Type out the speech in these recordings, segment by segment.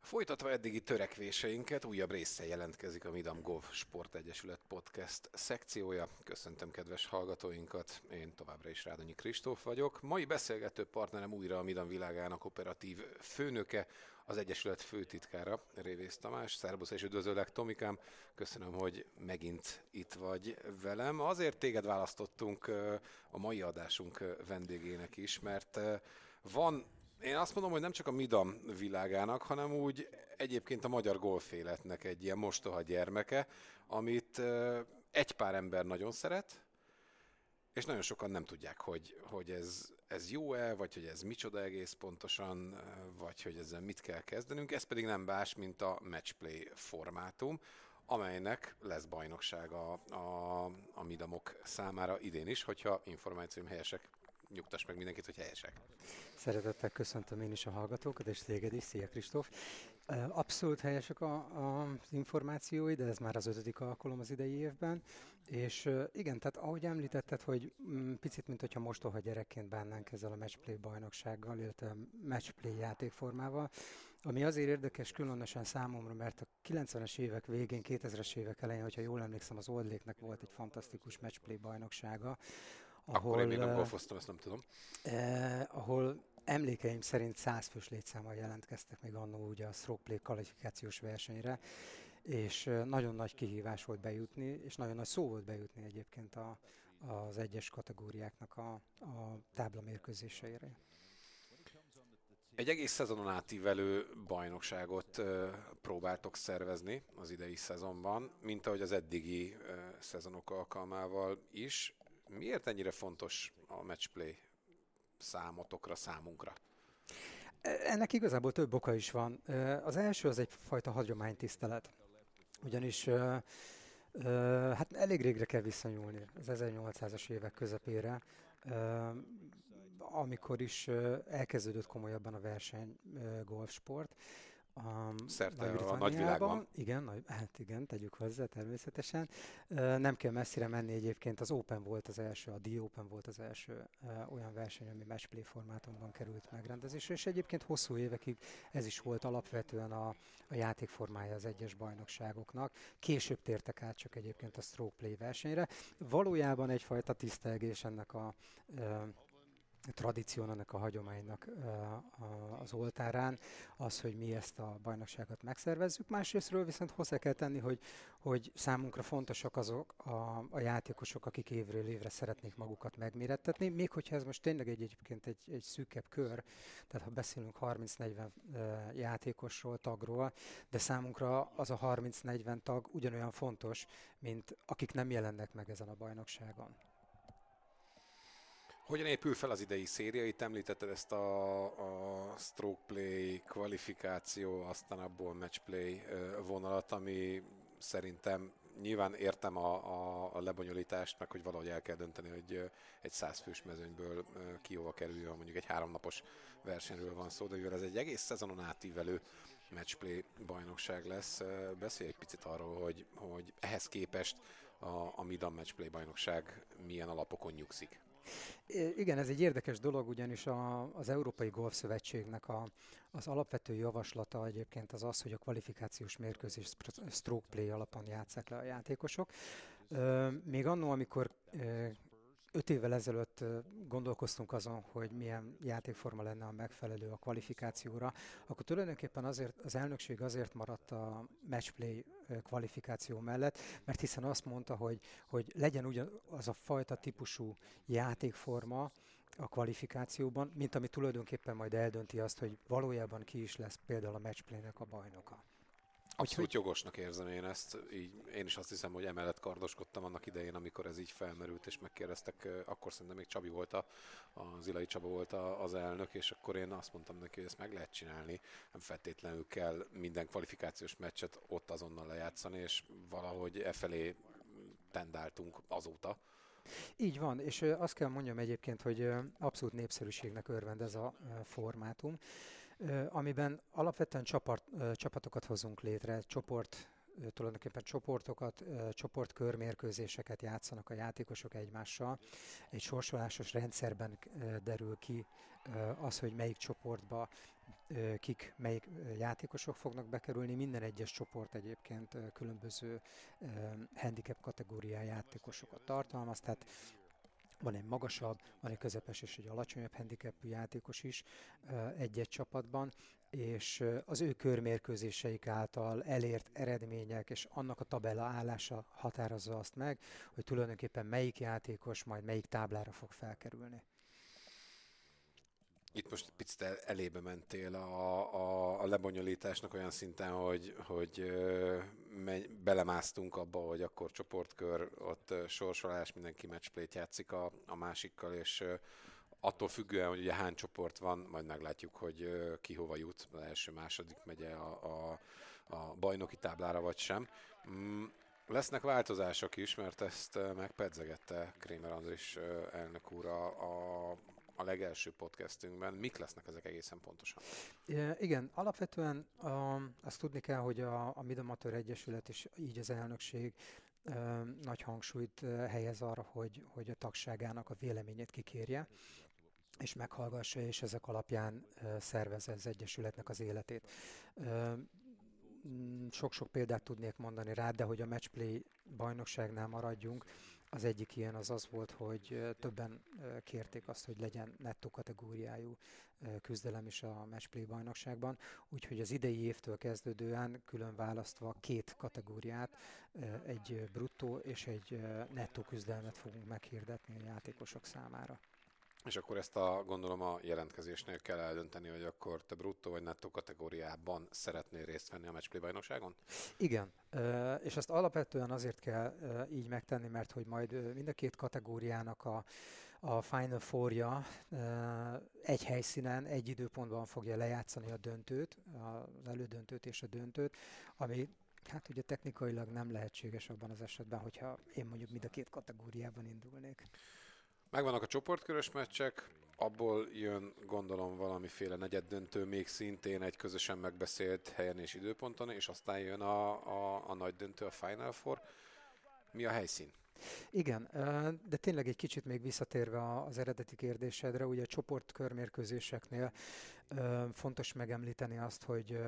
Folytatva eddigi törekvéseinket, újabb része jelentkezik a Midam Golf Sport Egyesület podcast szekciója. Köszöntöm kedves hallgatóinkat, én továbbra is Rádonyi Kristóf vagyok. Mai beszélgető partnerem újra a Midam világának operatív főnöke, az Egyesület főtitkára, Révész Tamás. Szerbusz és üdvözöllek, Tomikám. Köszönöm, hogy megint itt vagy velem. Azért téged választottunk a mai adásunk vendégének is, mert van én azt mondom, hogy nem csak a Midam világának, hanem úgy egyébként a magyar golféletnek egy ilyen mostoha gyermeke, amit egy pár ember nagyon szeret, és nagyon sokan nem tudják, hogy, hogy ez, ez jó-e, vagy hogy ez micsoda egész pontosan, vagy hogy ezzel mit kell kezdenünk. Ez pedig nem más, mint a matchplay formátum, amelynek lesz bajnoksága a, a, Midamok számára idén is, hogyha információim helyesek nyugtass meg mindenkit, hogy helyesek. Szeretettel köszöntöm én is a hallgatókat, és téged is. Szia Kristóf! Abszolút helyesek a, a, az információi, de ez már az ötödik alkalom az idei évben. És igen, tehát ahogy említetted, hogy m, picit, mint hogyha mostoha gyerekként bánnánk ezzel a matchplay bajnoksággal, illetve matchplay játékformával, ami azért érdekes különösen számomra, mert a 90-es évek végén, 2000-es évek elején, hogyha jól emlékszem, az Old nek volt egy fantasztikus matchplay bajnoksága, ahol, Akkor én még nem golfoztam, ezt nem tudom. Eh, ahol emlékeim szerint 100 fős létszámmal jelentkeztek még annó ugye a stroke play kvalifikációs versenyre, és nagyon nagy kihívás volt bejutni, és nagyon nagy szó volt bejutni egyébként a, az egyes kategóriáknak a, a tábla mérkőzéseire. Egy egész szezonon átívelő bajnokságot uh, próbáltok szervezni az idei szezonban, mint ahogy az eddigi uh, szezonok alkalmával is. Miért ennyire fontos a matchplay számotokra, számunkra? Ennek igazából több oka is van. Az első az egyfajta hagyománytisztelet. Ugyanis hát elég régre kell visszanyúlni, az 1800-as évek közepére, amikor is elkezdődött komolyabban a verseny golfsport, a Szerte a nagyvilágban. Igen, nagy, hát igen, tegyük hozzá természetesen. Nem kell messzire menni egyébként, az Open volt az első, a The Open volt az első olyan verseny, ami matchplay formátumban került megrendezésre, és egyébként hosszú évekig ez is volt alapvetően a, a játékformája az egyes bajnokságoknak. Később tértek át csak egyébként a stroke play versenyre. Valójában egyfajta tisztelgés ennek a tradíciónak, a hagyománynak az oltárán, az, hogy mi ezt a bajnokságot megszervezzük. Másrésztről viszont hozzá kell tenni, hogy, hogy számunkra fontosak azok a, a játékosok, akik évről évre szeretnék magukat megmérettetni, még hogyha ez most tényleg egy, egyébként egy, egy szűkebb kör, tehát ha beszélünk 30-40 játékosról, tagról, de számunkra az a 30-40 tag ugyanolyan fontos, mint akik nem jelennek meg ezen a bajnokságon. Hogyan épül fel az idei széria? Itt említetted ezt a, a stroke play kvalifikáció, aztán abból match play vonalat, ami szerintem nyilván értem a, a, a lebonyolítást, meg hogy valahogy el kell dönteni, hogy egy százfős mezőnyből ki hova kerüljön, mondjuk egy háromnapos versenyről van szó, de mivel ez egy egész szezonon átívelő matchplay bajnokság lesz, beszélj egy picit arról, hogy, hogy ehhez képest a, a Midam matchplay bajnokság milyen alapokon nyugszik. Igen, ez egy érdekes dolog, ugyanis a, az Európai Golf Szövetségnek a, az alapvető javaslata egyébként az az, hogy a kvalifikációs mérkőzés stroke play alapon játszák le a játékosok. Még annó, amikor öt évvel ezelőtt gondolkoztunk azon, hogy milyen játékforma lenne a megfelelő a kvalifikációra, akkor tulajdonképpen azért, az elnökség azért maradt a matchplay kvalifikáció mellett, mert hiszen azt mondta, hogy, hogy legyen ugyan az a fajta típusú játékforma, a kvalifikációban, mint ami tulajdonképpen majd eldönti azt, hogy valójában ki is lesz például a matchplay-nek a bajnoka. Abszolút jogosnak érzem én ezt. Így, én is azt hiszem, hogy emellett kardoskodtam annak idején, amikor ez így felmerült, és megkérdeztek, akkor szerintem még Csabi volt a, az Ilai Csaba volt a, az elnök, és akkor én azt mondtam neki, hogy ezt meg lehet csinálni, nem feltétlenül kell minden kvalifikációs meccset ott azonnal lejátszani, és valahogy e felé tendáltunk azóta. Így van, és azt kell mondjam egyébként, hogy abszolút népszerűségnek örvend ez a formátum amiben alapvetően csapat, csapatokat hozunk létre, csoport tulajdonképpen csoportokat, csoportkörmérkőzéseket játszanak a játékosok egymással. Egy sorsolásos rendszerben derül ki az, hogy melyik csoportba kik, melyik játékosok fognak bekerülni. Minden egyes csoport egyébként különböző handicap kategóriá játékosokat tartalmaz, tehát van egy magasabb, van egy közepes és egy alacsonyabb handicapű játékos is egy-egy csapatban, és az ő körmérkőzéseik által elért eredmények és annak a tabella állása határozza azt meg, hogy tulajdonképpen melyik játékos majd melyik táblára fog felkerülni. Itt most picit el, elébe mentél a, a, a lebonyolításnak olyan szinten, hogy, hogy megy, belemásztunk abba, hogy akkor csoportkör, ott sorsolás, mindenki matchplay játszik a, a másikkal, és attól függően, hogy ugye hány csoport van, majd meglátjuk, hogy ki hova jut, az első, második megye a, a, a bajnoki táblára vagy sem. Mm, lesznek változások is, mert ezt megpedzegette Kramer Andris elnök úr a, a a legelső podcastünkben. Mik lesznek ezek egészen pontosan? Igen, alapvetően a, azt tudni kell, hogy a, a Midamatőr Egyesület és így az elnökség ö, nagy hangsúlyt helyez arra, hogy, hogy a tagságának a véleményét kikérje és meghallgassa, és ezek alapján szervezze az Egyesületnek az életét. Sok-sok példát tudnék mondani rá, de hogy a matchplay bajnokságnál maradjunk, az egyik ilyen az az volt, hogy többen kérték azt, hogy legyen nettó kategóriájú küzdelem is a matchplay bajnokságban, úgyhogy az idei évtől kezdődően külön választva két kategóriát, egy bruttó és egy nettó küzdelmet fogunk meghirdetni a játékosok számára. És akkor ezt a, gondolom a jelentkezésnél kell eldönteni, hogy akkor te bruttó vagy nettó kategóriában szeretnél részt venni a matchplay bajnokságon? Igen, és ezt alapvetően azért kell így megtenni, mert hogy majd mind a két kategóriának a, a Final Four-ja egy helyszínen, egy időpontban fogja lejátszani a döntőt, az elődöntőt és a döntőt, ami Hát ugye technikailag nem lehetséges abban az esetben, hogyha én mondjuk mind a két kategóriában indulnék. Megvannak a csoportkörös meccsek, abból jön gondolom valamiféle negyeddöntő, még szintén egy közösen megbeszélt helyen és időponton, és aztán jön a, a, a nagy döntő, a Final Four. Mi a helyszín? Igen, de tényleg egy kicsit még visszatérve az eredeti kérdésedre, ugye a csoportkörmérkőzéseknél fontos megemlíteni azt, hogy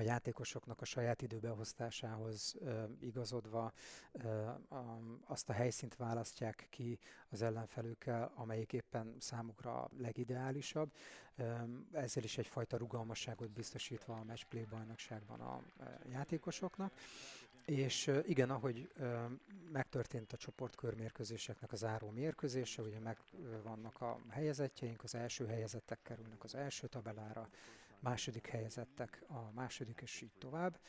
a játékosoknak a saját időbeosztásához igazodva azt a helyszínt választják ki az ellenfelükkel, amelyik éppen számukra legideálisabb. Ezzel is egyfajta rugalmasságot biztosítva a matchplay bajnokságban a, játékosoknak. És igen, ahogy megtörtént a csoportkörmérkőzéseknek az záró mérkőzése, ugye meg vannak a helyezettjeink, az első helyezettek kerülnek az első tabellára, második helyezettek a második, és így tovább,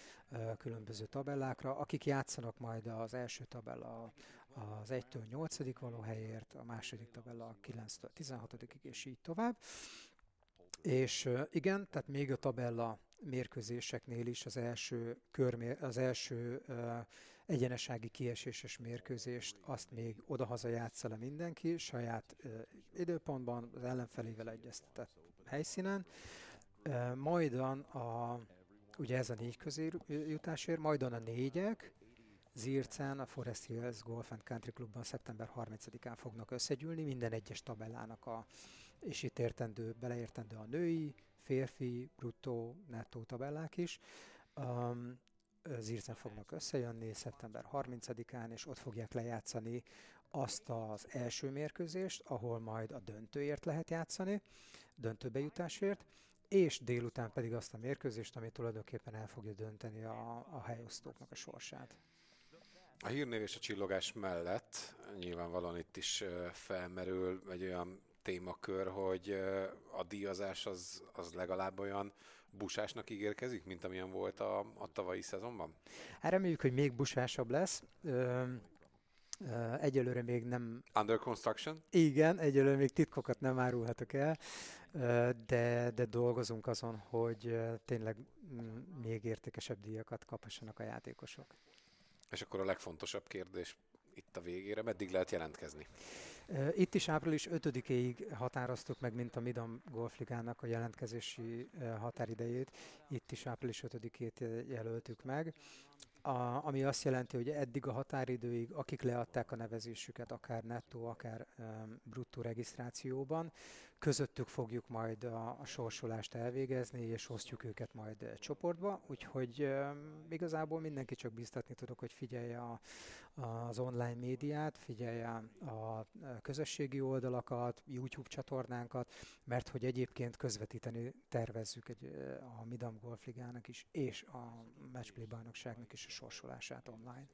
különböző tabellákra. Akik játszanak majd az első tabella az 1-től 8 való helyért, a második tabella a 9-től 16 és így tovább. És igen, tehát még a tabella mérkőzéseknél is az első, körmér, az első uh, egyenesági kieséses mérkőzést azt még odahaza játsza le mindenki, saját uh, időpontban, az ellenfelével egyeztetett helyszínen. Majdan a, ugye ez a négy közéjutásért, majdan a négyek, Zircen, a Forest Hills Golf and Country Clubban szeptember 30-án fognak összegyűlni, minden egyes tabellának a, és itt értendő, beleértendő a női, férfi, bruttó, nettó tabellák is. Um, Zircen fognak összejönni szeptember 30-án, és ott fogják lejátszani azt az első mérkőzést, ahol majd a döntőért lehet játszani, döntőbejutásért, és délután pedig azt a mérkőzést, ami tulajdonképpen el fogja dönteni a, a helyosztóknak a sorsát. A hírnév és a csillogás mellett nyilvánvalóan itt is felmerül egy olyan témakör, hogy a díjazás az, az legalább olyan busásnak ígérkezik, mint amilyen volt a, a tavalyi szezonban? Hát reméljük, hogy még busásabb lesz. Ö, ö, egyelőre még nem... Under construction? Igen, egyelőre még titkokat nem árulhatok el de, de dolgozunk azon, hogy tényleg még értékesebb díjakat kaphassanak a játékosok. És akkor a legfontosabb kérdés itt a végére, meddig lehet jelentkezni? Itt is április 5-ig határoztuk meg, mint a Midam Golfligának a jelentkezési határidejét. Itt is április 5-ét jelöltük meg. a, ami azt jelenti, hogy eddig a határidőig, akik leadták a nevezésüket, akár nettó, akár um, bruttó regisztrációban, közöttük fogjuk majd a, a sorsolást elvégezni, és osztjuk őket majd uh, csoportba, úgyhogy igazából mindenki csak biztatni tudok, hogy figyelje a, az online médiát, figyelje a közösségi oldalakat, YouTube csatornánkat, mert hogy egyébként közvetíteni tervezzük egy, a Midam Golf Ligának is, és a Matchplay bajnokságnak is a sorsolását online.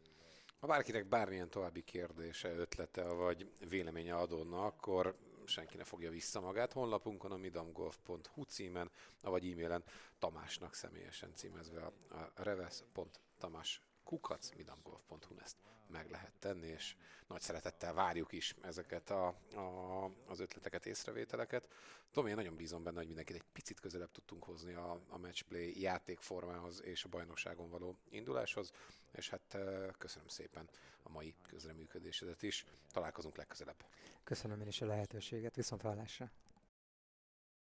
Ha bárkinek bármilyen további kérdése, ötlete vagy véleménye adódna, akkor senki ne fogja vissza magát. Honlapunkon a midamgolf.hu címen, vagy e-mailen Tamásnak személyesen címezve a, a reves.tamas kukac midamgolf.hu ezt meg lehet tenni, és nagy szeretettel várjuk is ezeket a, a, az ötleteket, észrevételeket. Tomi, én nagyon bízom benne, hogy mindenkit egy picit közelebb tudtunk hozni a, a matchplay játékformához és a bajnokságon való induláshoz, és hát köszönöm szépen a mai közreműködésedet is. Találkozunk legközelebb. Köszönöm én is a lehetőséget, viszont hallásra.